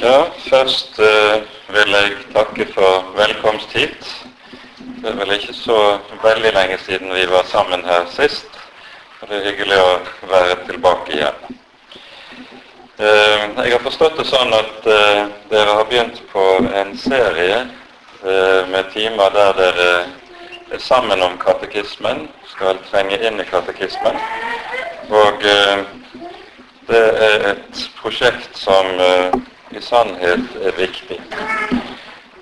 Ja, først eh, vil jeg takke for velkomst hit. Det er vel ikke så veldig lenge siden vi var sammen her sist. Og det er hyggelig å være tilbake igjen. Eh, jeg har forstått det sånn at eh, dere har begynt på en serie eh, med timer der dere er sammen om katekismen, skal trenge inn i katekismen. Og eh, det er et prosjekt som uh, i sannhet er viktig.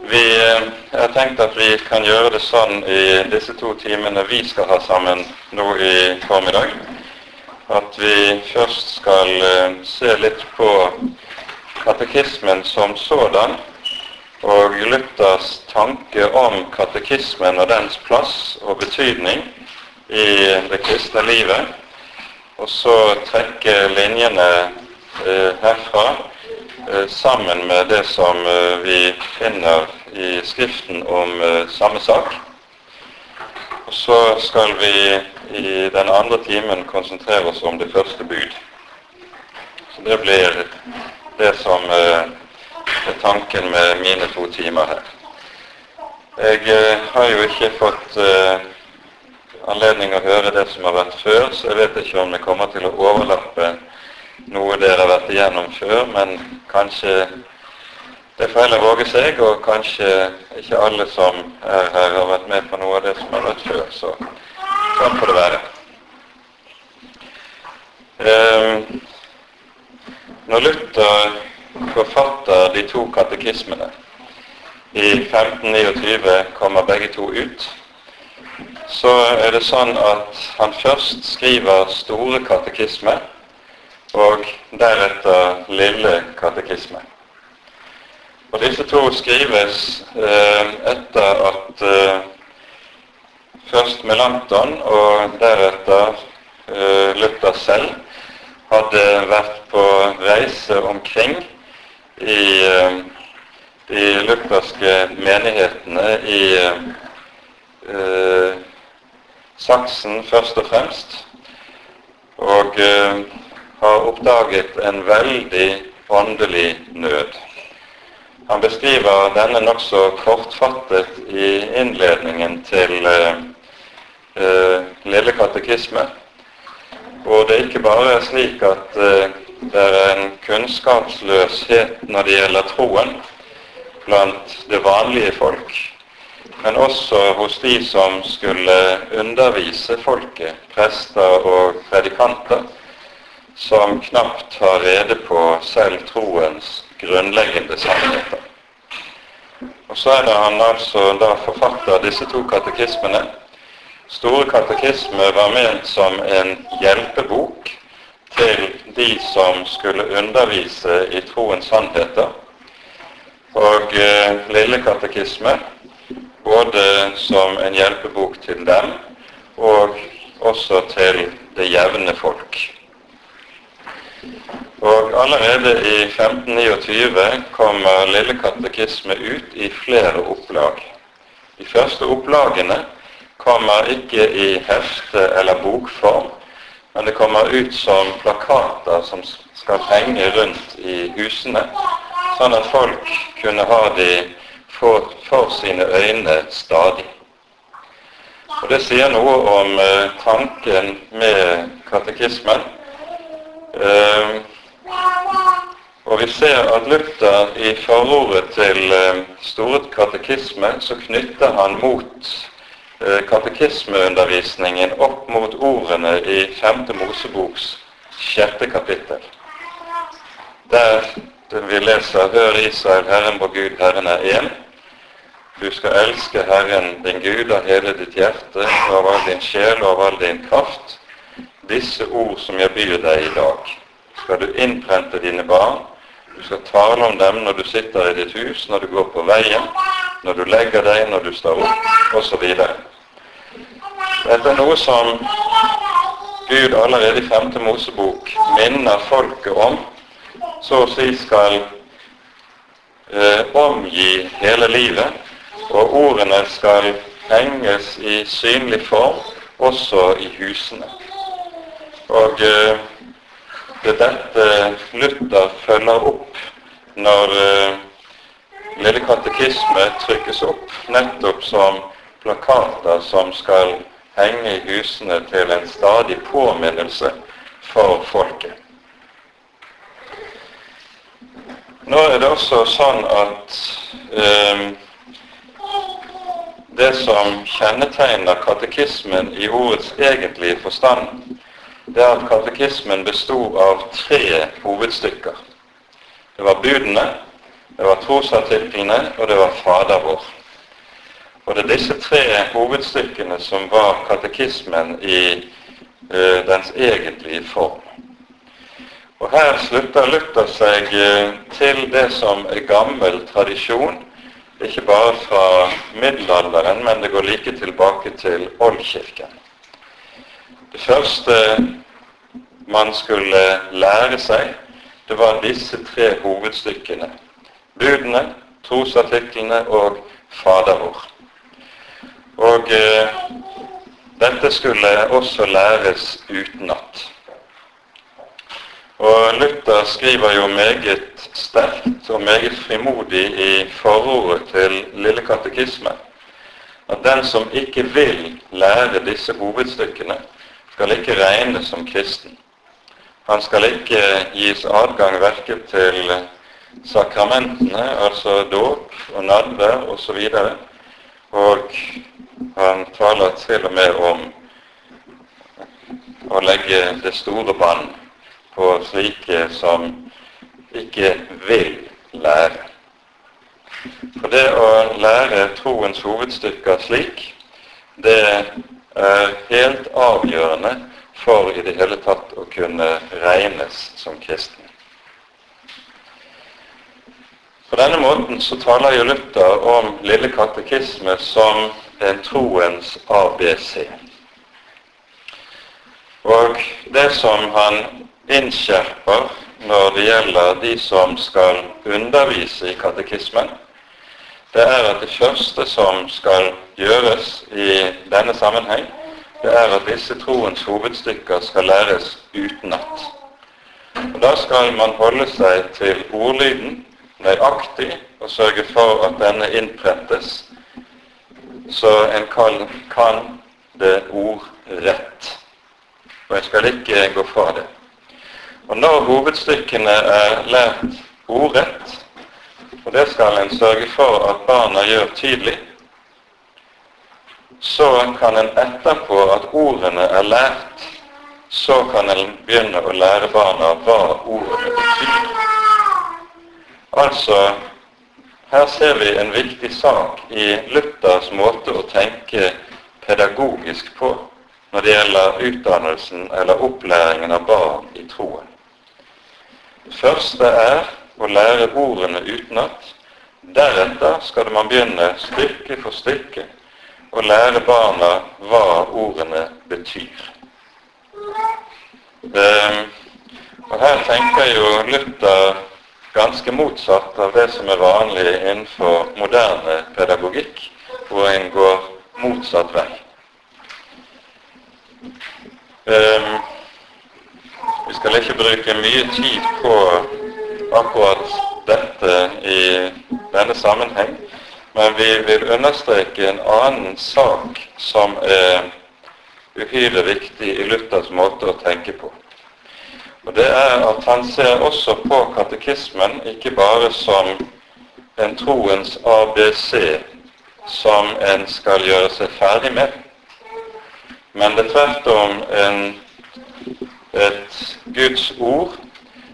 Vi eh, har tenkt at vi kan gjøre det sånn i disse to timene vi skal ha sammen nå i formiddag, at vi først skal uh, se litt på katekismen som sådan, og Luthers tanke om katekismen og dens plass og betydning i det kristne livet og så trekke linjene eh, herfra eh, sammen med det som eh, vi finner i Skriften om samme sak. Og så skal vi i den andre timen konsentrere oss om det første bud. Så det blir det som er tanken med mine to timer her. Jeg har jo ikke fått anledning å høre det som har vært før, så jeg vet ikke om det kommer til å overlappe noe dere har vært igjennom før, men kanskje det får heller våge seg, og kanskje ikke alle som er her, har vært med på noe av det som har vært før. Så sånn får det være. Eh, når Luther forfatter de to katekismene i 1529, kommer begge to ut så er det sånn at han først skriver store katekisme, og deretter lille katekisme. Og Disse to skrives eh, etter at eh, først Melanchthon og deretter eh, Luther selv hadde vært på reise omkring i eh, de lutherske menighetene i eh, Saksen først og fremst, og eh, har oppdaget en veldig åndelig nød. Han beskriver denne nokså kortfattet i innledningen til eh, eh, Lille katekisme, hvor det ikke bare er slik at eh, det er en kunnskapsløshet når det gjelder troen blant det vanlige folk, men også hos de som skulle undervise folket, prester og predikanter, som knapt har rede på selv troens grunnleggende sannheter. Og så er det han altså da forfatter disse to katekismene. Store katekisme var ment som en hjelpebok til de som skulle undervise i troens sannheter. Og eh, Lille katekisme både som en hjelpebok til dem og også til det jevne folk. Og Allerede i 1529 kommer Lille katekisme ut i flere opplag. De første opplagene kommer ikke i hefte eller bokform, men det kommer ut som plakater som skal henge rundt i husene, sånn at folk kunne ha de for, for sine øyne stadig. Og Det sier noe om eh, tanken med katekismen. Eh, og vi ser at Luther i forordet til eh, Store katekisme så knytter han mot eh, katekismeundervisningen opp mot ordene i 5. Moseboks 6. kapittel. Der vi leser 'Hør Israel, Herren vår Gud, Herren er én'. Du skal elske Herren din Gud av hele ditt hjerte, av all din sjel og av all din kraft. Disse ord som jeg byr deg i dag, skal du innprente dine barn. Du skal tale om dem når du sitter i ditt hus, når du går på veien, når du legger deg, når du står opp, osv. Dette er noe som Gud allerede i 5. Mosebok minner folket om, så å si skal eh, omgi hele livet og ordene skal henges i synlig form også i husene. Og eh, det er dette Luther følger opp når uh, Lille katekisme trykkes opp nettopp som plakater som skal henge i husene til en stadig påminnelse for folket. Nå er det også sånn at um, det som kjennetegner katekismen i ordets egentlige forstand, det er at katekismen bestod av tre hovedstykker. Det var budene, det var trosartiklene, og det var Fader vår. Og det er disse tre hovedstykkene som var katekismen i ø, dens egentlige form. Og Her slutter Luther seg ø, til det som er gammel tradisjon ikke bare fra middelalderen, men det går like tilbake til oldkirken. Det første man skulle lære seg, det var disse tre hovedstykkene. Budene, trosartiklene og Faderord. Og eh, dette skulle også læres utenat. Og Luther skriver jo meget sterkt og meget frimodig i forordet til Lille katekisme at den som ikke vil lære disse hovedstykkene, skal ikke regnes som kristen. Han skal ikke gis adgang verken til sakramentene, altså dåp og nadver osv. Og, og han taler til og med om å legge det store bånd på slike som ikke vil lære. For det å lære troens hovedstykker slik, det er helt avgjørende for i det hele tatt å kunne regnes som kristen. På denne måten så taler jo Luther om Lille katekisme som en troens ABC. Og det som han innskjerper når det gjelder de som skal undervise i katekismen, det er at det første som skal gjøres i denne sammenheng, det er at disse troens hovedstykker skal læres utenat. Og Da skal man holde seg til ordlyden nøyaktig og sørge for at denne innprentes, så en kan, kan det ordrett. Og jeg skal ikke gå fra det. Og når hovedstykkene er lært ordrett, og det skal en sørge for at barna gjør tydelig, så kan en etterpå at ordene er lært, så kan en begynne å lære barna hva ordene betyr. Altså, her ser vi en viktig sak i Luthers måte å tenke pedagogisk på når det gjelder utdannelsen eller opplæringen av barn i troen. Første er å lære ordene utenat. Deretter skal man begynne stykke for stykke å lære barna hva ordene betyr. Um, og Her tenker jo Luther ganske motsatt av det som er vanlig innenfor moderne pedagogikk, hvor en går motsatt vei. Um, skal ikke bruke mye tid på akkurat dette i denne sammenheng, men vi vil understreke en annen sak som er uhyre viktig i Luthers måte å tenke på. Og Det er at han ser også på katekismen ikke bare som en troens ABC som en skal gjøre seg ferdig med, men det er tvert om en et Guds ord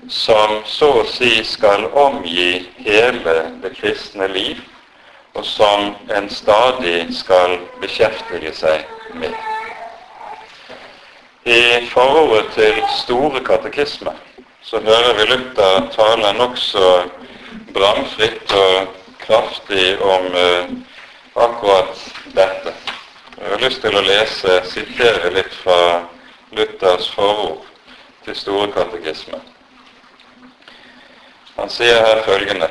som så å si skal omgi hele det kristne liv, og som en stadig skal beskjeftige seg med. I forordet til Store katekisme så hører vi Luther tale nokså bramfritt og kraftig om uh, akkurat dette. Jeg har lyst til å lese, sitere litt fra Luthers forord til Store katekisme. Han sier her følgende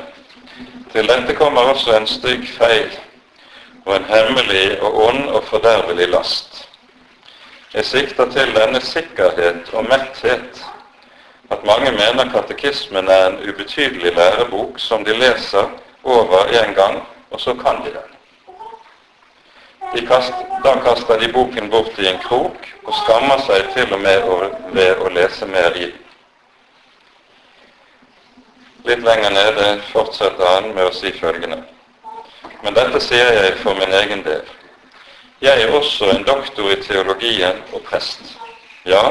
Til dette kommer også en stygg feil og en hemmelig og ond og fordervelig last. Jeg sikter til denne sikkerhet og metthet at mange mener katekismen er en ubetydelig lærebok som de leser over en gang, og så kan de den. Kast, da kaster de boken bort i en krok og skammer seg til og med ved å lese mer i den. Litt lenger nede fortsetter han med å si følgende. Men dette sier jeg for min egen del. Jeg er også en doktor i teologien og prest. Ja,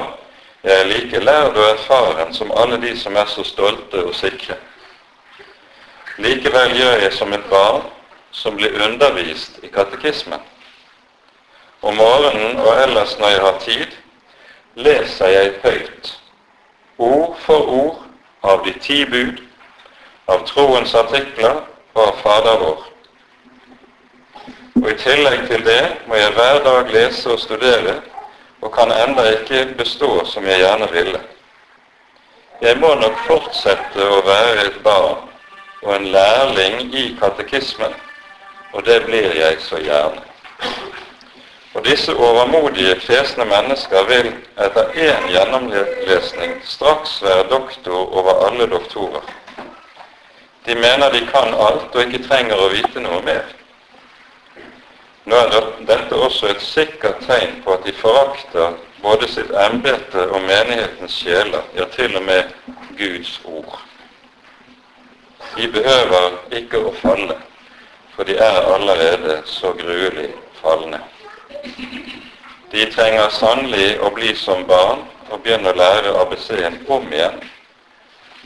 jeg er like lærd og erfaren som alle de som er så stolte og sikre. Likevel gjør jeg som et barn som blir undervist i katekismen. Om morgenen og ellers når jeg har tid, leser jeg høyt, ord for ord, av de ti bud, av troens artikler og av Fader vår. Og I tillegg til det må jeg hver dag lese og studere, og kan enda ikke bestå som jeg gjerne ville. Jeg må nok fortsette å være et barn og en lærling i katekismen, og det blir jeg så gjerne. Og disse overmodige, kresne mennesker vil etter én gjennomlesning straks være doktor over alle doktorer. De mener de kan alt og ikke trenger å vite noe mer. Nå er dette også et sikkert tegn på at de forakter både sitt embete og menighetens sjeler, ja, til og med Guds ord. De behøver ikke å falle, for de er allerede så gruelig falne. De trenger sannelig å bli som barn og begynne å lære ABC-en om igjen,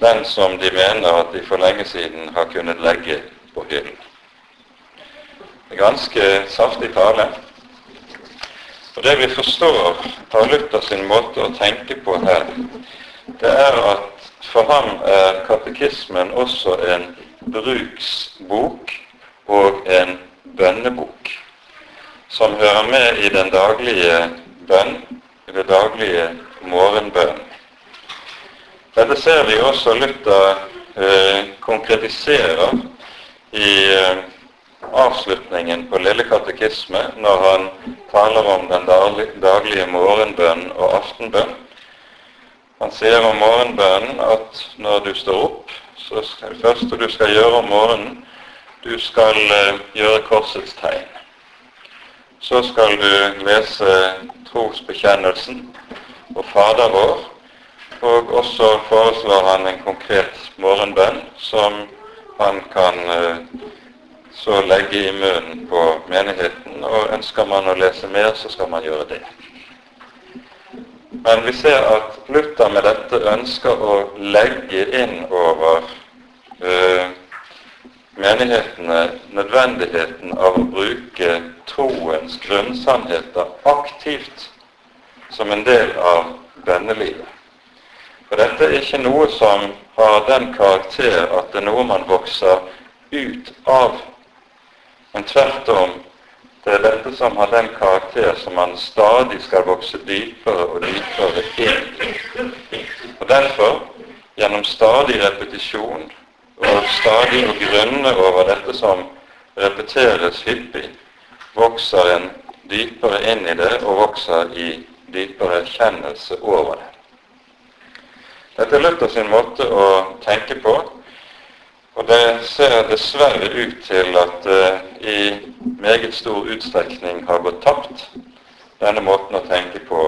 den som de mener at de for lenge siden har kunnet legge på hyllen. Ganske saftig tale. Og Det vi forstår av Luther sin måte å tenke på her, det er at for ham er katekismen også en bruksbok og en bønnebok som hører med i den daglige bønn, i det daglige morgenbønn. Dette ser vi også Luther eh, konkretiserer i eh, avslutningen på Lille katekisme når han taler om den daglige morgenbønn og aftenbønn. Han sier om morgenbønnen at når du står opp, så det første du skal gjøre om morgenen, du skal eh, gjøre korsets tegn. Så skal du lese trosbekjennelsen og Fader vår, og også foreslår han en konkret morgenbønn som han kan uh, så legge i munnen på menigheten. Og ønsker man å lese mer, så skal man gjøre det. Men vi ser at Luther med dette ønsker å legge inn over uh, menighetene nødvendigheten av å bruke troens grunnsannheter aktivt som en del av bønnelivet. For dette er ikke noe som har den karakter at det er noe man vokser ut av men tvert om, det er dette som har den karakter som man stadig skal vokse dypere og dypere inn Og derfor, gjennom stadig repetisjon og stadig å grunne over dette som repeteres hyppig, vokser en dypere inn i det og vokser i dypere erkjennelse over det. Dette er Luther sin måte å tenke på, og det ser dessverre ut til at det uh, i meget stor utstrekning har gått tapt, denne måten å tenke på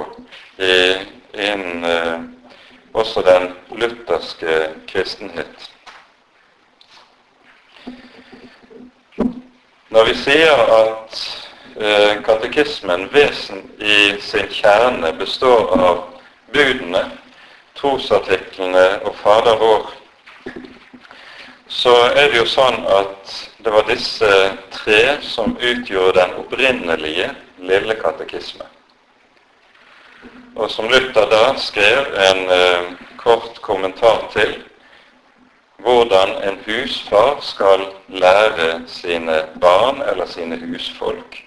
innen uh, også den lutherske kristenhet. Når vi sier at uh, katekismen vesen i sin kjerne består av budene, trosartiklene og Fader vår, så er det jo sånn at det var disse tre som utgjorde den opprinnelige lille katekisme. Og som Luther da skrev en eh, kort kommentar til hvordan en husfar skal lære sine barn eller sine husfolk.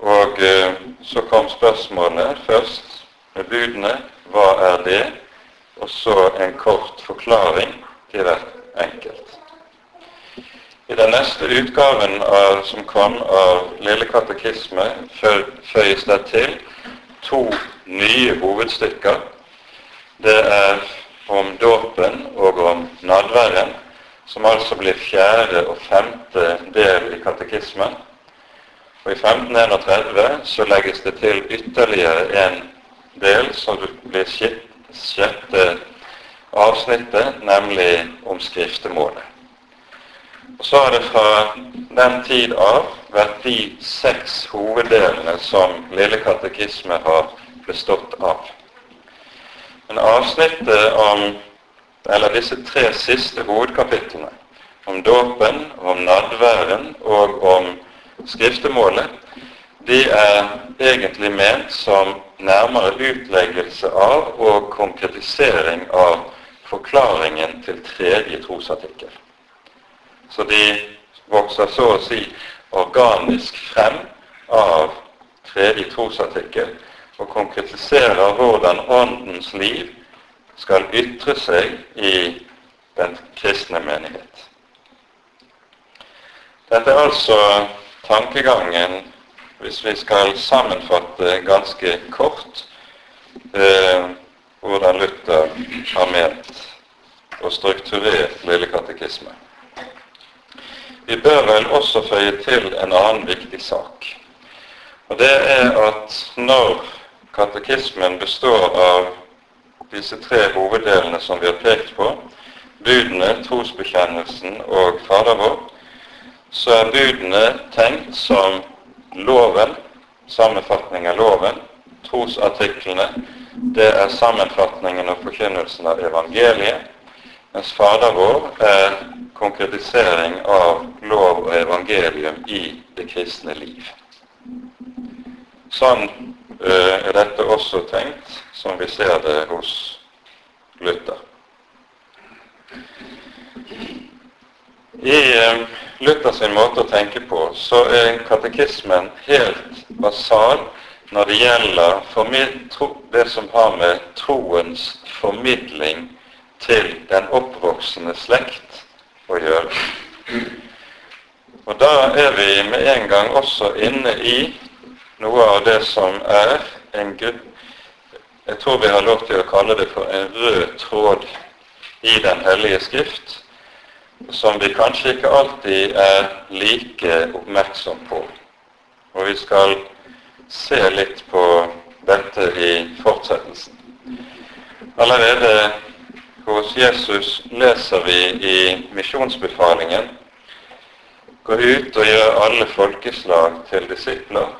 Og eh, så kom spørsmålet først med budene hva er det? Og så en kort forklaring til hvert enkelt. I den neste utgaven av, som kom av Lille katekisme, føyes det til to nye hovedstykker. det er om dåpen og om nadværen, som altså blir fjerde og femte del i katekismen. Og I 1531 så legges det til ytterligere en del som blir sjette avsnittet, nemlig om skriftemålet. Og Så har det fra den tid av vært de seks hoveddelene som Lille katekisme har bestått av. Men avsnittet om eller disse tre siste hovedkapitlene, om dåpen, om nadværen og om skriftemålet, de er egentlig ment som nærmere utleggelse av og konkretisering av forklaringen til tredje trosartikkel. Så de vokser så å si organisk frem av tredje trosartikkel og konkretiserer hvordan Åndens liv skal ytre seg i den kristne menighet. Dette er altså tankegangen, hvis vi skal sammenfatte ganske kort eh, hvordan Luther har ment og strukturert Lille katekisme. Vi bør vel også føye til en annen viktig sak. Og det er at når katekismen består av disse tre hoveddelene som vi har pekt på, budene, trosbekjennelsen og Fader vår, så er budene tenkt som loven, sammenfatning av loven. Trosartiklene, det er sammenfatningen og forkynnelsen av evangeliet. Mens Fader vår er konkretisering av lov og evangelium i det kristne liv. Sånn uh, er dette også tenkt, som vi ser det hos Luther. I uh, Luther sin måte å tenke på, så er katekismen helt basal når det gjelder det som har med troens formidling til den oppvoksende slekt å gjøre. Og da er vi med en gang også inne i noe av det som er en Gud Jeg tror vi har lov til å kalle det for en rød tråd i Den hellige skrift, som vi kanskje ikke alltid er like oppmerksom på. Og vi skal se litt på dette i fortsettelsen. Allerede hos Jesus leser vi i misjonsbefalingen Gå ut og gjør alle folkeslag til disipler,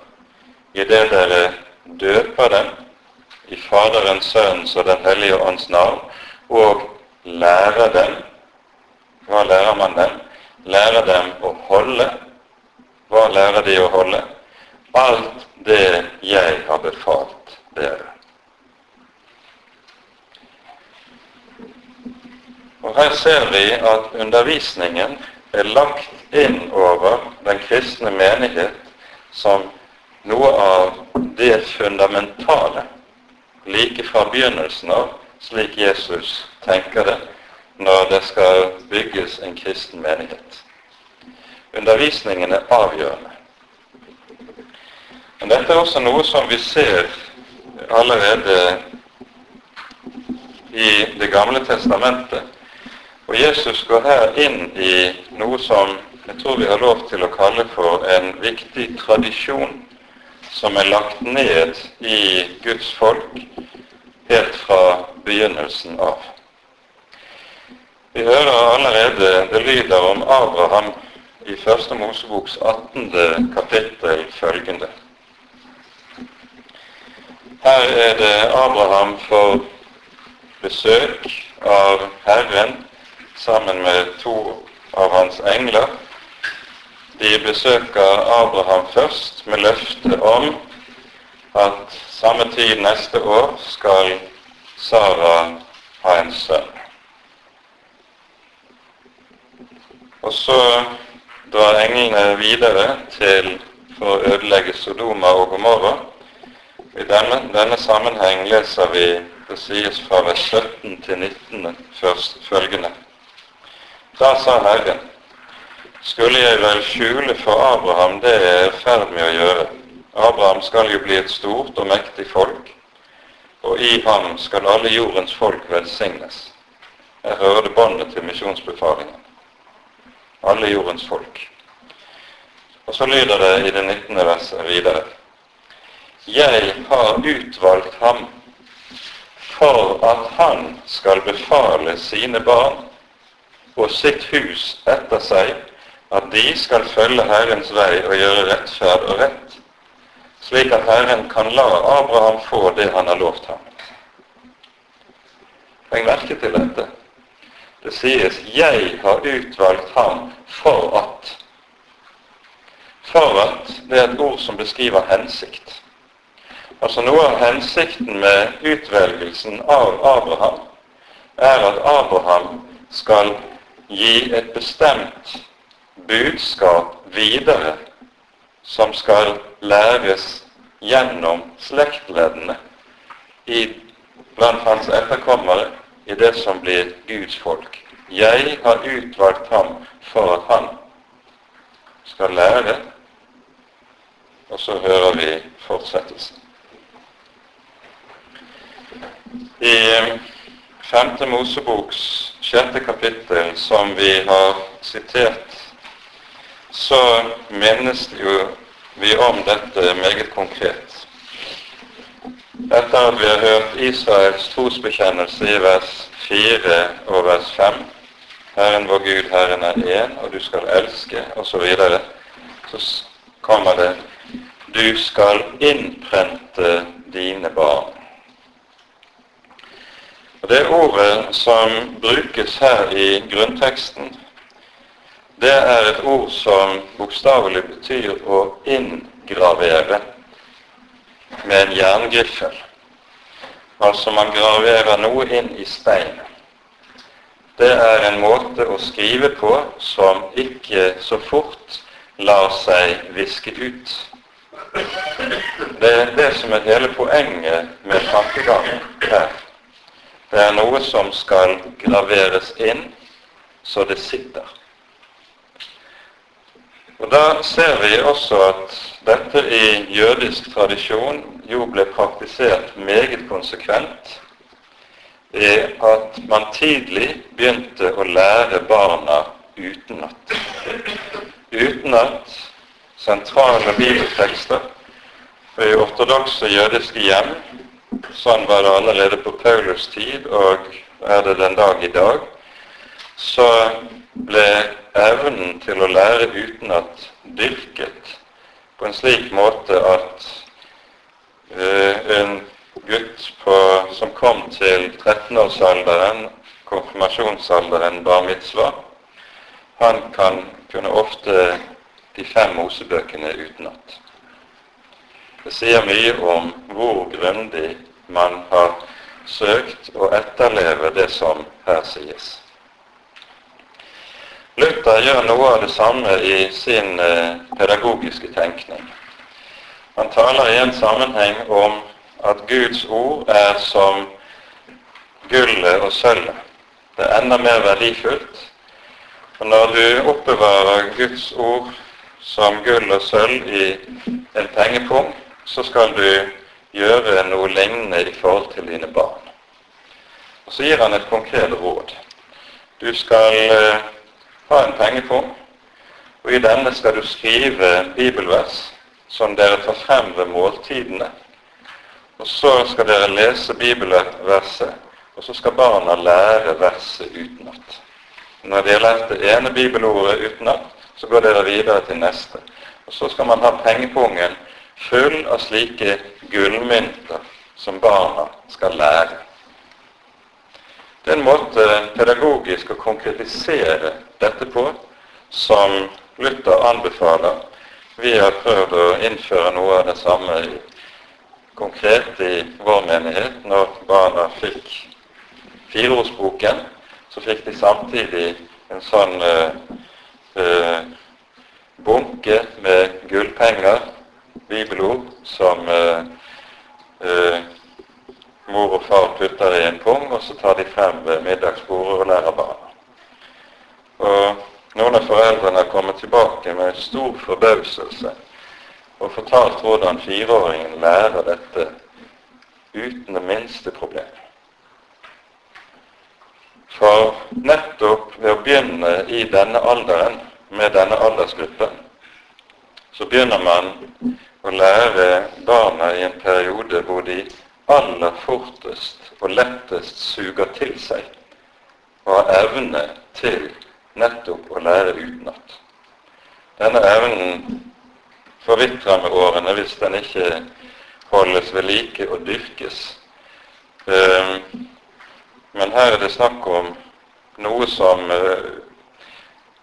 idet dere døper dem i Faderens, Sønnens og Den hellige ånds navn, og lærer dem Hva lærer man dem? Lærer dem å holde. Hva lærer de å holde? Alt det jeg har befalt dere. Og Her ser vi at undervisningen er lagt inn over den kristne menighet som noe av det fundamentale like fra begynnelsen av, slik Jesus tenker det, når det skal bygges en kristen menighet. Undervisningen er avgjørende. Men dette er også noe som vi ser allerede i Det gamle testamentet og Jesus går her inn i noe som jeg tror vi har lov til å kalle for en viktig tradisjon som er lagt ned i Guds folk helt fra begynnelsen av. Vi hører allerede det lyder om Abraham i Første Moseboks 18. kapittel følgende. Her er det Abraham for besøk av Herren sammen med to av hans engler. De besøker Abraham først med løfte om at samme tid neste år skal Sara ha en sønn. Og så drar englene videre til for å ødelegge Sodoma og Gomorra. I denne, denne sammenheng leser vi det sies fra vers 17 til 19 først følgende. Da sa Herren, skulle jeg vel skjule for Abraham det jeg er i ferd med å gjøre? Abraham skal jo bli et stort og mektig folk. og i ham skal alle jordens folk velsignes. Jeg hører det båndet til misjonsbefalingen. Alle jordens folk. Og så lyder det i det 19. verset videre. Jeg har utvalgt ham for at han skal befale sine barn og sitt hus etter seg, at de skal følge Herrens vei og gjøre rettferd og rett, slik at Herren kan la Abraham få det han har lovt ham. Legg merke til dette. Det sies 'Jeg har utvalgt ham for at' For at det er et ord som beskriver hensikt. Altså Noe av hensikten med utvelgelsen av Abraham er at Abraham skal gi et bestemt budskap videre som skal læres gjennom slektleddene blant hans etterkommere i det som blir Guds folk. Jeg har utvalgt ham for at han skal lære, og så hører vi fortsettelsen. I eh, femte Moseboks sjette kapittel, som vi har sitert, så minnes jo vi om dette meget konkret. Etter at vi har hørt Israels trosbekjennelse i vers 4 og vers 5 Herren vår Gud, Herren er én, og du skal elske, osv. Så, videre, så kommer det du skal innprente dine barn. Og Det ordet som brukes her i grunnteksten, det er et ord som bokstavelig betyr å inngravere med en jerngriffel. Altså man graverer noe inn i steinen. Det er en måte å skrive på som ikke så fort lar seg viske ut. Det er det som er hele poenget med tankegangen her. Det er noe som skal graveres inn så det sitter. Og Da ser vi også at dette i jødisk tradisjon jo ble praktisert meget konsekvent i at man tidlig begynte å lære barna utenat. Utenat sentrale bibeltekster. For I ortodokse jødiske hjem Sånn var det allerede på Paulus tid, og er det den dag i dag. Så ble evnen til å lære utenat dyrket på en slik måte at uh, en gutt på, som kom til 13-årsalderen, konfirmasjonsalderen bar mitzvah, han kan kunne ofte de fem Mosebøkene utenat. Det sier mye om hvor grundig man har søkt å etterleve det som her sies. Luther gjør noe av det samme i sin eh, pedagogiske tenkning. Han taler i en sammenheng om at Guds ord er som gullet og sølvet. Det er enda mer verdifullt. Og når du oppbevarer Guds ord som gull og sølv i en pengepung, så skal du gjøre noe lignende i forhold til dine barn. Og Så gir han et konkret råd. Du skal uh, ha en pengepung, og i denne skal du skrive bibelvers som dere tar frem ved måltidene. Og så skal dere lese bibelverset, og så skal barna lære verset utenat. Når de har lært det ene bibelordet utenat, så går dere videre til neste. Og så skal man ha pengepungen full av slike gullmynter som barna skal lære. Det er en måte pedagogisk å konkretisere dette på som Luther anbefaler. Vi har prøvd å innføre noe av det samme konkret i vår menighet. Når barna fikk fireårsboken, så fikk de samtidig en sånn uh, uh, bunke med gullpenger bibelord som eh, eh, mor og far putter i en pung, og så tar de frem middagsbordet og lærer barna. Og Noen av foreldrene har kommet tilbake med stor forbauselse og fortalt hvordan fireåringen lærer dette uten det minste problem. For nettopp ved å begynne i denne alderen med denne aldersgruppen, så begynner man å lære barna i en periode hvor de aller fortest og lettest suger til seg og har evne til nettopp å lære utenat. Denne evnen forvitrer med årene hvis den ikke holdes ved like og dyrkes. Ehm, men her er det snakk om noe som eh,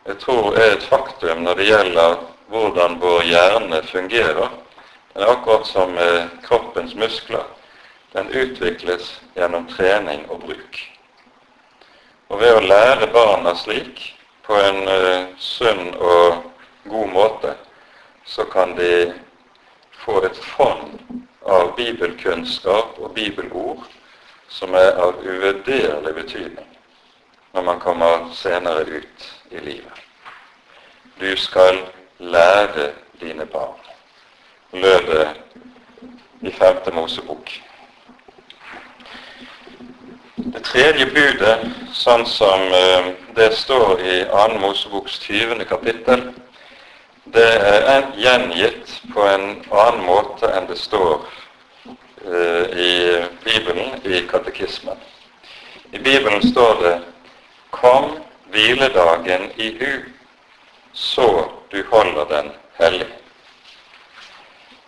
jeg tror er et faktum når det gjelder hvordan vår hjerne fungerer. Den er akkurat som kroppens muskler. Den utvikles gjennom trening og bruk. Og ved å lære barna slik, på en uh, sunn og god måte, så kan de få et fond av bibelkunnskap og bibelord som er av uvurderlig betydning når man kommer senere ut i livet. Du skal lære dine barn, lød det i femte Mosebok. Det tredje budet, sånn som eh, det står i 2. Moseboks 20. kapittel, det er gjengitt på en annen måte enn det står uh, i Bibelen, i katekismen. I Bibelen står det 'Kom hviledagen i hu, så du holder den hellig'.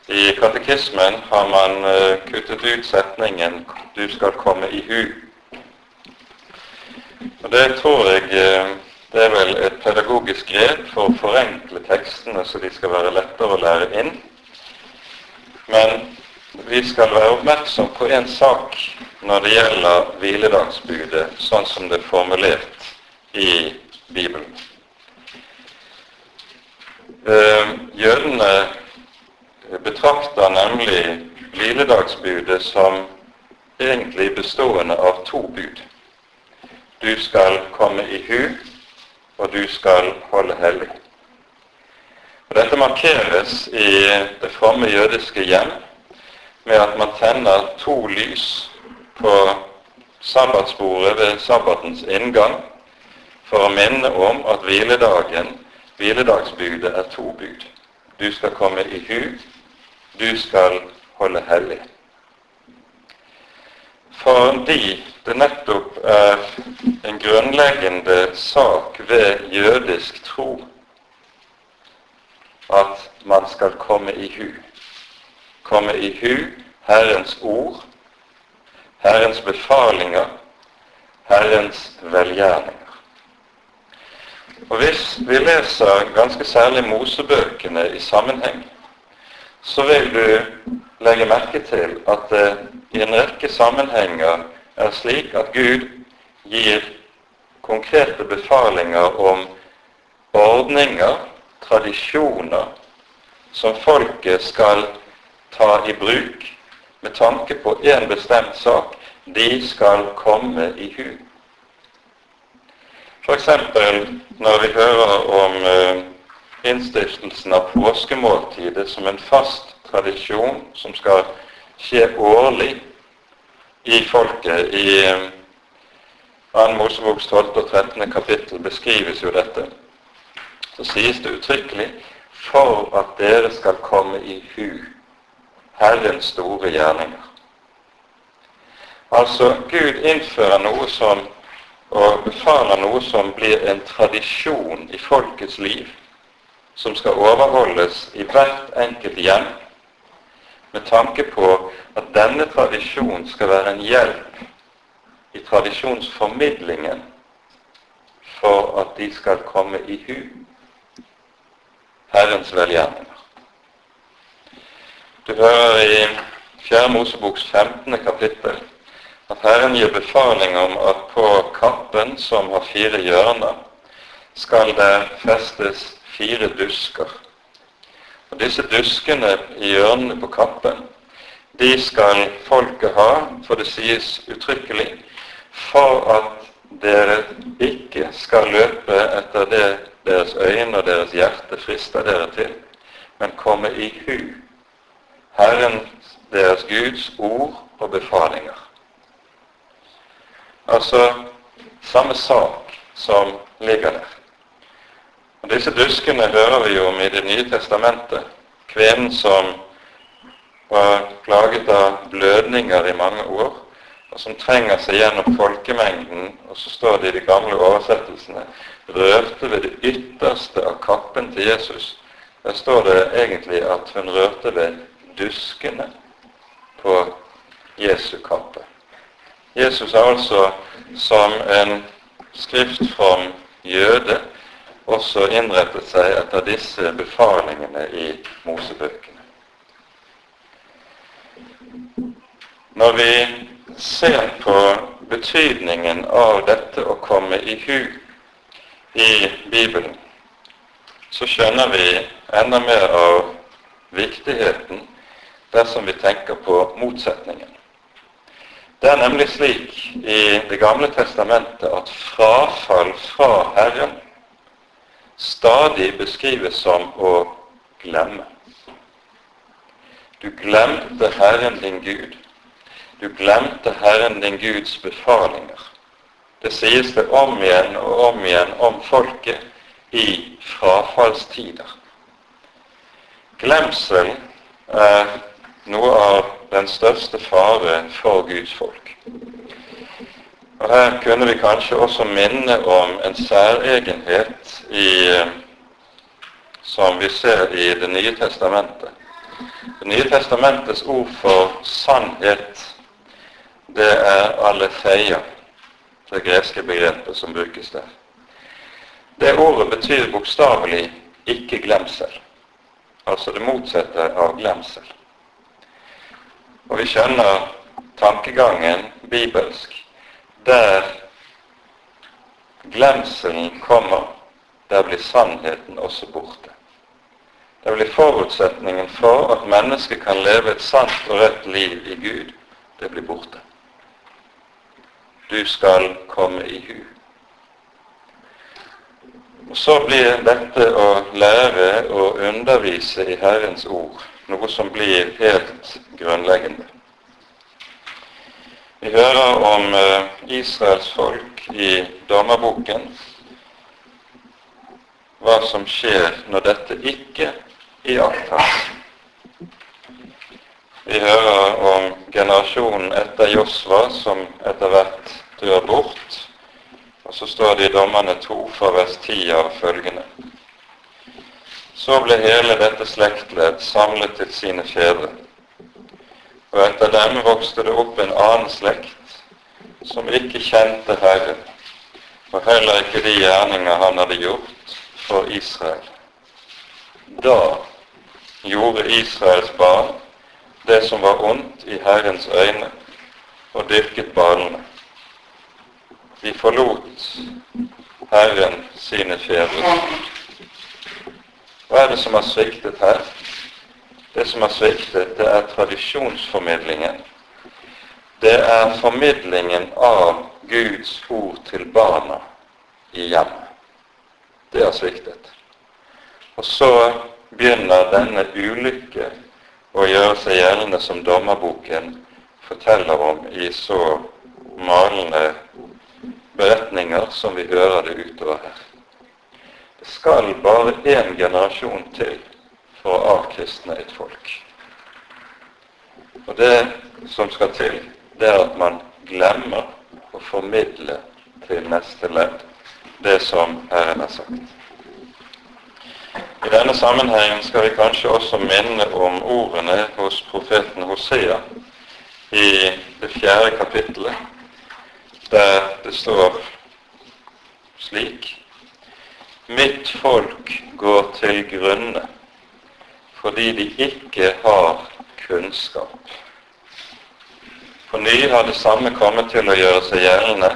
I katekismen har man uh, kuttet ut setningen 'Du skal komme i hu'. Og Det tror jeg eh, det er vel et pedagogisk grep for å forenkle tekstene så de skal være lettere å lære inn. Men vi skal være oppmerksom på en sak når det gjelder hviledagsbudet, sånn som det er formulert i Bibelen. Eh, jødene betrakter nemlig hviledagsbudet som egentlig bestående av to bud. Du skal komme i hu, og du skal holde hellig. Og Dette markeres i det fromme jødiske hjem med at man tenner to lys på sabbatsbordet ved sabbatens inngang for å minne om at hviledagen, hviledagsbudet, er to bud. Du skal komme i hu, du skal holde hellig. Fordi det nettopp er en grunnleggende sak ved jødisk tro at man skal komme i hu. Komme i hu Herrens ord, Herrens befalinger, Herrens velgjerninger. Og Hvis vi leser ganske særlig Mosebøkene i sammenheng, så vil du legge merke til at det i en rekke sammenhenger er slik at Gud gir konkrete befalinger om ordninger, tradisjoner, som folket skal ta i bruk med tanke på en bestemt sak. De skal komme i hu. F.eks. når vi hører om uh, innstiftelsen av påskemåltidet som en fast tradisjon som skal skje årlig i folket. I 2. Eh, Moseboks 12. og 13. kapittel beskrives jo dette. Så sies det uttrykkelig for at dere skal komme i hu Herrens store gjerninger. Altså, Gud innfører noe som og befaler noe som blir en tradisjon i folkets liv, som skal overholdes i hvert enkelt hjem med tanke på at denne tradisjonen skal være en hjelp i tradisjonsformidlingen for at de skal komme i hu Herrens velgjerninger. Du hører i 4. Moseboks 15. kapittel at Herren gir befaling om at på kappen, som har fire hjørner, skal det festes fire dusker og Disse duskene i hjørnene på kappen, de skal folket ha, for det sies uttrykkelig, for at dere ikke skal løpe etter det deres øyne og deres hjerte frister dere til, men komme i hu Herren deres Guds ord og befalinger. Altså samme sak som ligger der. Disse duskene hører vi jo om i Det nye testamentet. Kvinnen som var plaget av blødninger i mange år, og som trenger seg gjennom folkemengden, og så står det i de gamle oversettelsene, rørte ved det ytterste av kappen til Jesus. Der står det egentlig at hun rørte ved duskene på Jesu kappe. Jesus er altså som en skriftform jøde også innrettet seg etter disse befalingene i Mosebøkene. Når vi ser på betydningen av dette å komme i hu i Bibelen, så skjønner vi enda mer av viktigheten dersom vi tenker på motsetningen. Det er nemlig slik i Det gamle testamentet at frafall fra Herren stadig beskrives som å glemme. Du glemte Herren din Gud. Du glemte Herren din Guds befalinger. Det sies det om igjen og om igjen om folket i frafallstider. Glemsel er noe av den største fare for Guds folk. Og Her kunne vi kanskje også minne om en særegenhet i, som vi ser i Det nye testamentet. Det nye testamentets ord for sannhet, det er alefeia, det greske begrepet som brukes der. Det ordet betyr bokstavelig 'ikke glemsel', altså det motsatte av glemsel. Og vi skjønner tankegangen bibelsk der glemselen kommer, der blir sannheten også borte. Der blir forutsetningen for at mennesket kan leve et sant og rett liv i Gud. Det blir borte. Du skal komme i hu. Og Så blir dette å lære og undervise i Herrens ord noe som blir helt grunnleggende. Vi hører om eh, Israels folk i dommerboken, hva som skjer når dette ikke iakttas. Vi hører om generasjonen etter Josva som etter hvert dør bort. Og så står det i Dommerne to fra vers 10 av følgende. Så ble hele dette slektledd samlet til sine fedre og etter dem vokste det opp en annen slekt som ikke kjente Herren, og heller ikke de gjerninger han hadde gjort for Israel. Da gjorde Israels barn det som var ondt i Herrens øyne, og dyrket balene. De forlot Herren sine fedre. Hva er det som har sviktet her? Det som har sviktet, det er tradisjonsformidlingen. Det er formidlingen av Guds ord til barna i hjemmet. Det har sviktet. Og så begynner denne ulykke å gjøre seg gjeldende som dommerboken forteller om i så malende beretninger som vi hører det utover her. Det skal bare én generasjon til for å avkristne et folk. Og det som skal til, det er at man glemmer å formidle til neste ledd det som Herren har sagt. I denne sammenhengen skal vi kanskje også minne om ordene hos profeten Hosea i det fjerde kapittelet, der det står slik Mitt folk går til grunne fordi de ikke har kunnskap. På ny har det samme kommet til å gjøre seg gjeldende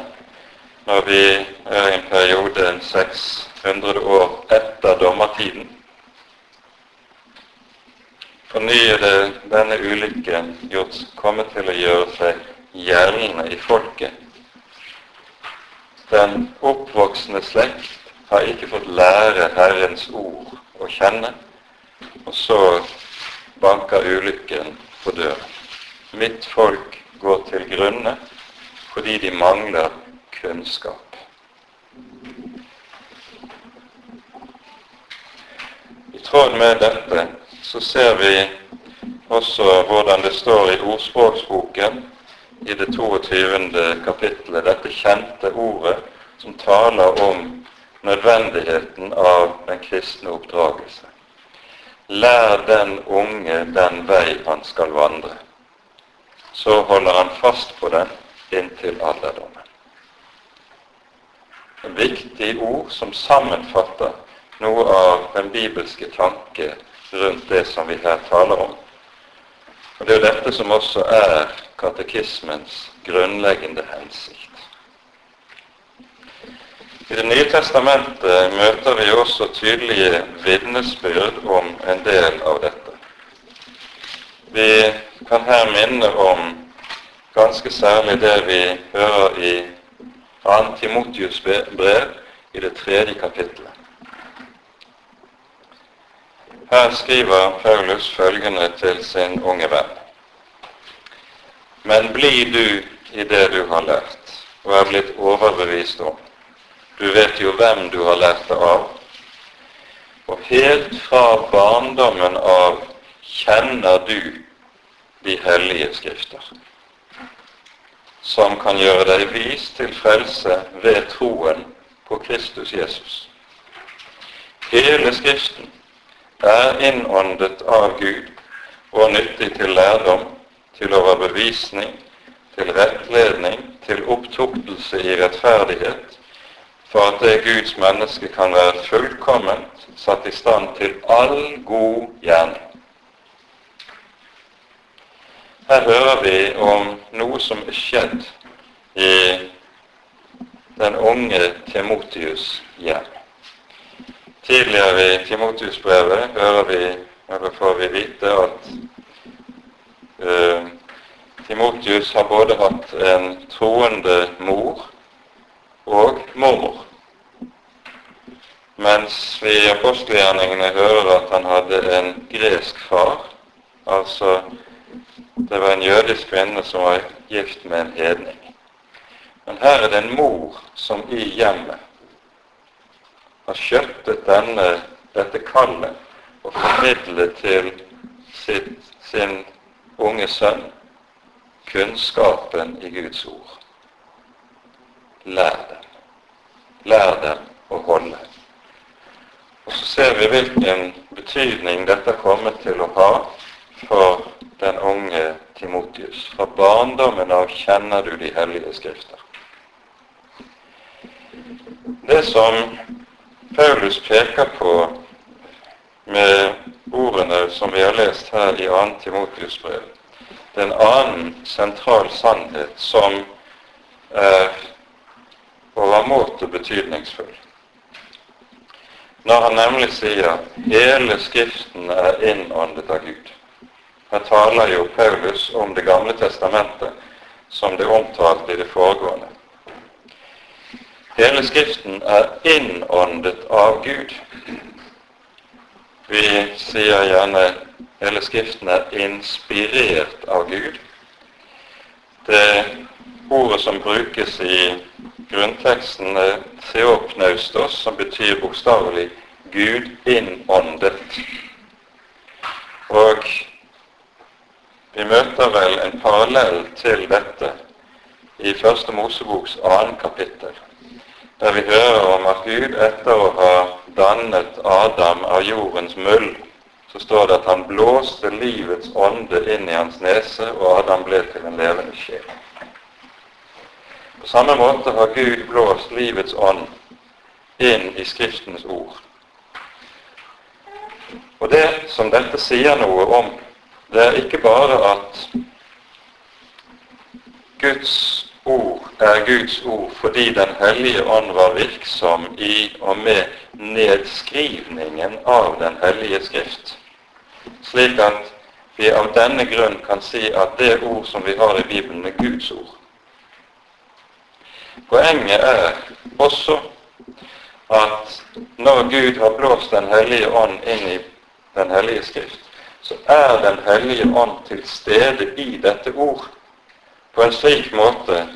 når vi er i en periode 600 år etter dommertiden. fornyede denne ulykken gjort, komme til å gjøre seg gjeldende i folket. Den oppvoksende slekt har ikke fått lære Herrens ord å kjenne og så banker ulykken på døren. Mitt folk går til grunne fordi de mangler kunnskap. I tråd med dette så ser vi også hvordan det står i Ordspråksboken i det 22. kapittelet, dette kjente ordet som taler om nødvendigheten av den kristne oppdragelse. Lær den unge den vei han skal vandre. Så holder han fast på den inntil alderdommen. Viktig ord som sammenfatter noe av den bibelske tanke rundt det som vi her taler om. Og Det er jo dette som også er katekismens grunnleggende hensikt. I Det nye testamentet møter vi også tydelige vitnesbyrd om en del av dette. Vi kan her minne om ganske særlig det vi hører i 2. Timotius brev i det tredje kapittelet. Her skriver Paulus følgende til sin unge venn. Men bli du i det du har lært og er blitt overbevist om. Du vet jo hvem du har lært det av. Og helt fra barndommen av kjenner du de hellige skrifter, som kan gjøre deg vis til frelse ved troen på Kristus Jesus. Hele Skriften er innåndet av Gud og nyttig til lærdom, til overbevisning, til rettledning, til opptuktelse i rettferdighet, for at det Guds menneske kan være fullkomment satt i stand til all god gjerning. Her hører vi om noe som er skjedd i den unge Timotius hjem. Tidligere i Timotius-brevet hører vi, eller får vi vite at uh, Timotius har både hatt en troende mor og mormor. Mens vi i apostelgjerningene hører at han hadde en gresk far, altså det var en jødisk kvinne som var gift med en hedning. Men her er det en mor som i hjemmet har skjøttet denne, dette kallet og formidlet til sitt, sin unge sønn kunnskapen i Guds ord. Lær dem. Lær dem å holde. Og så ser vi hvilken betydning dette er kommet til å ha for den unge Timotius. Fra barndommen av kjenner du de hellige skrifter. Det som Paulus peker på med ordene som vi har lest her i 2. Timotius brev. Det er en annen sentral sannhet som er overmåte betydningsfull. Når han nemlig sier hele Skriften er innåndet av Gud. Her taler jo Paulus om Det gamle testamentet som det omtalte i det foregående. Hele Skriften er innåndet av Gud. Vi sier gjerne hele Skriften er inspirert av Gud. Det ordet som brukes i grunnteksten, er theopnaustos, som betyr bokstavelig Gud innåndet. Og vi møter vel en parallell til dette i Første Moseboks annen kapittel der vi hører om at Gud etter å ha dannet Adam av jordens muld, så står det at han blåste livets ånde inn i hans nese, og Adam ble til en levende sjel. På samme måte har Gud blåst livets ånd inn i Skriftens ord. Og det som dette sier noe om, det er ikke bare at Guds ord er Guds ord fordi Den hellige ånd var virksom i og med nedskrivningen av Den hellige Skrift, slik at vi av denne grunn kan si at det ord som vi har i Bibelen, er Guds ord. Poenget er også at når Gud har blåst Den hellige ånd inn i Den hellige Skrift, så er Den hellige ånd til stede i dette ord på en slik måte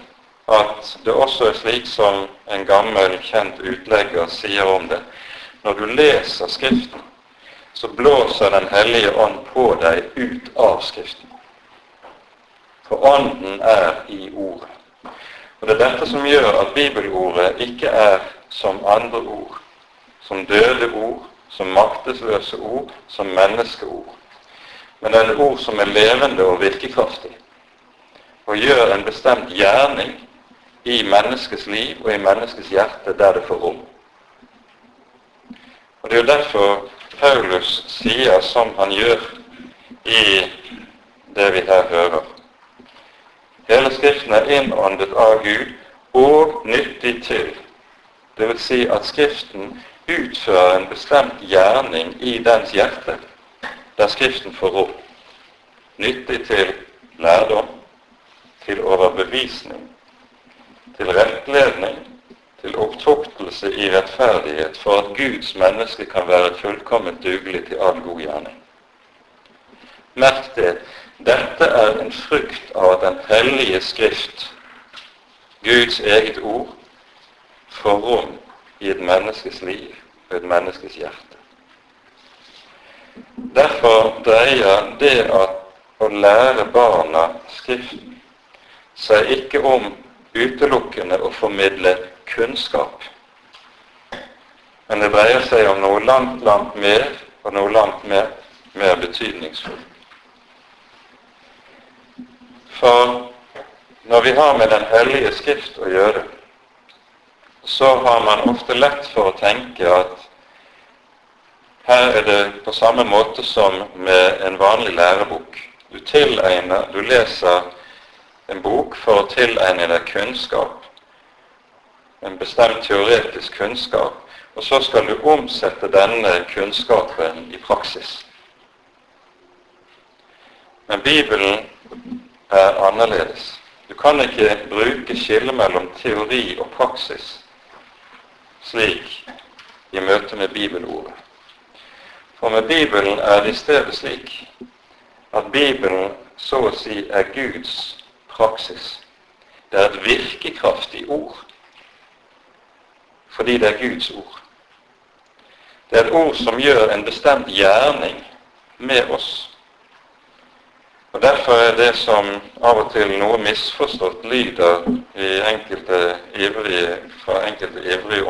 at det også er slik som en gammel, kjent utlegger sier om det. Når du leser Skriften, så blåser Den hellige ånd på deg ut av Skriften. For Ånden er i Ordet. Og Det er dette som gjør at bibelordet ikke er som andre ord, som døde ord, som maktesløse ord, som menneskeord. Men det er et ord som er levende og virkekraftig, og gjør en bestemt gjerning i menneskets liv og i menneskets hjerte der det får rom. Og Det er jo derfor Paulus sier som han gjør i det vi her hører. Hele Skriften er innåndet av Gud og nyttig til. Vil si at Skriften utfører en bestemt gjerning i dens hjerte, der Skriften får rom. Nyttig til lærdom, til overbevisning, til rettledning, til opptuktelse i rettferdighet, for at Guds menneske kan være fullkomment dugelig til all god gjerning. Merk det, dette er en frukt av at Den hellige Skrift, Guds eget ord, får rom i et menneskes liv og et menneskes hjerte. Derfor dreier det at å lære barna Skriften seg ikke om utelukkende å formidle kunnskap, men det dreier seg om noe langt, langt mer, og noe langt mer, mer betydningsfullt. For når vi har med Den hellige skrift å gjøre, så har man ofte lett for å tenke at her er det på samme måte som med en vanlig lærebok. Du tilegner, du leser en bok for å tilegne deg kunnskap, en bestemt teoretisk kunnskap, og så skal du omsette denne kunnskapen i praksis. Men Bibelen er annerledes. Du kan ikke bruke skillet mellom teori og praksis slik i møte med bibelordet. For med Bibelen er det i stedet slik at Bibelen så å si er Guds praksis. Det er et virkekraftig ord fordi det er Guds ord. Det er et ord som gjør en bestemt gjerning med oss. Og Derfor er det som av og til noe misforstått lyder i enkelte ivrige, fra enkelte ivrige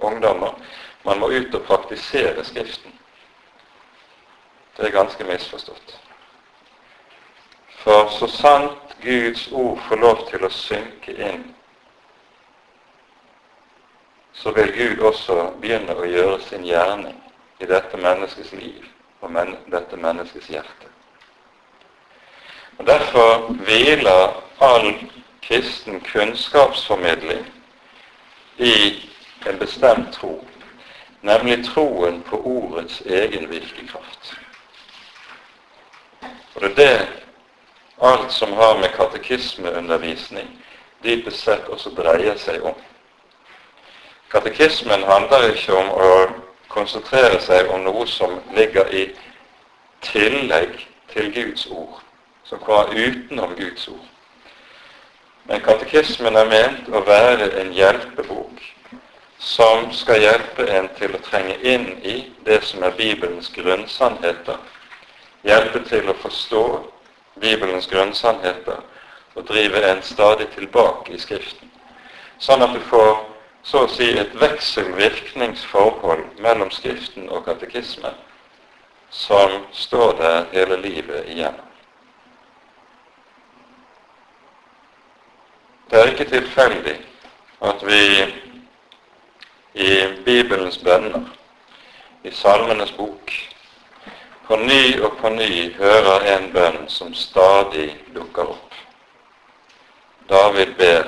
ungdommer man må ut og praktisere Skriften. Det er ganske misforstått. For så sant Guds ord får lov til å synke inn, så vil Gud også begynne å gjøre sin gjerning i dette menneskets liv og men dette menneskets hjerte. Og Derfor hviler all kristen kunnskapsformidling i en bestemt tro, nemlig troen på ordets egen virkekraft. Og det er det alt som har med katekismeundervisning dypest sett også dreier seg om. Katekismen handler ikke om å konsentrere seg om noe som ligger i tillegg til Guds ord som kommer utenom Guds ord. Men katekismen er ment å være en hjelpebok som skal hjelpe en til å trenge inn i det som er Bibelens grunnsannheter, hjelpe til å forstå Bibelens grunnsannheter og drive en stadig tilbake i Skriften, sånn at du får så å si et vekselvirkningsforhold mellom Skriften og katekismen som står der hele livet igjennom. Det er ikke tilfeldig at vi i Bibelens bønner, i Salmenes bok, på ny og på ny hører en bønn som stadig dukker opp. David ber,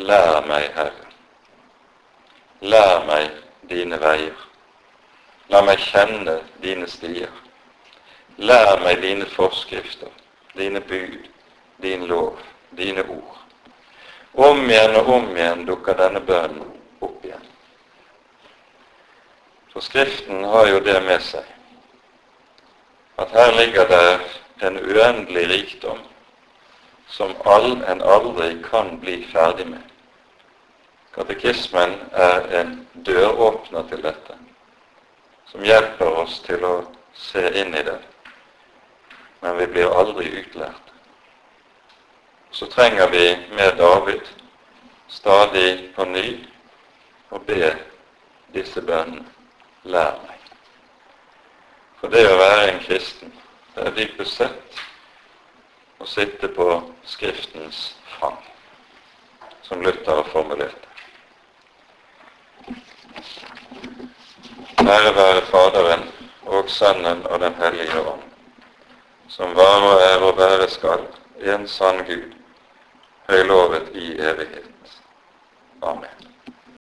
lær meg, Herre. Lær meg dine veier. La meg kjenne dine stier. Lær meg dine forskrifter, dine bud, din lov, dine ord. Om igjen og om igjen dukker denne bønnen opp igjen. For Skriften har jo det med seg at her ligger det en uendelig rikdom som all en aldri kan bli ferdig med. Katekismen er en døråpner til dette, som hjelper oss til å se inn i det. Men vi blir aldri utlært. Så trenger vi med David stadig på ny å be disse bønnene. Lær meg. For det å være en kristen, det er dypest sett å sitte på Skriftens fang, som Luther har formulert det. Ære være Faderen og Sønnen og Den hellige ånd, som var og er og være skal, en sann Gud, høylovet i evighet. Amen.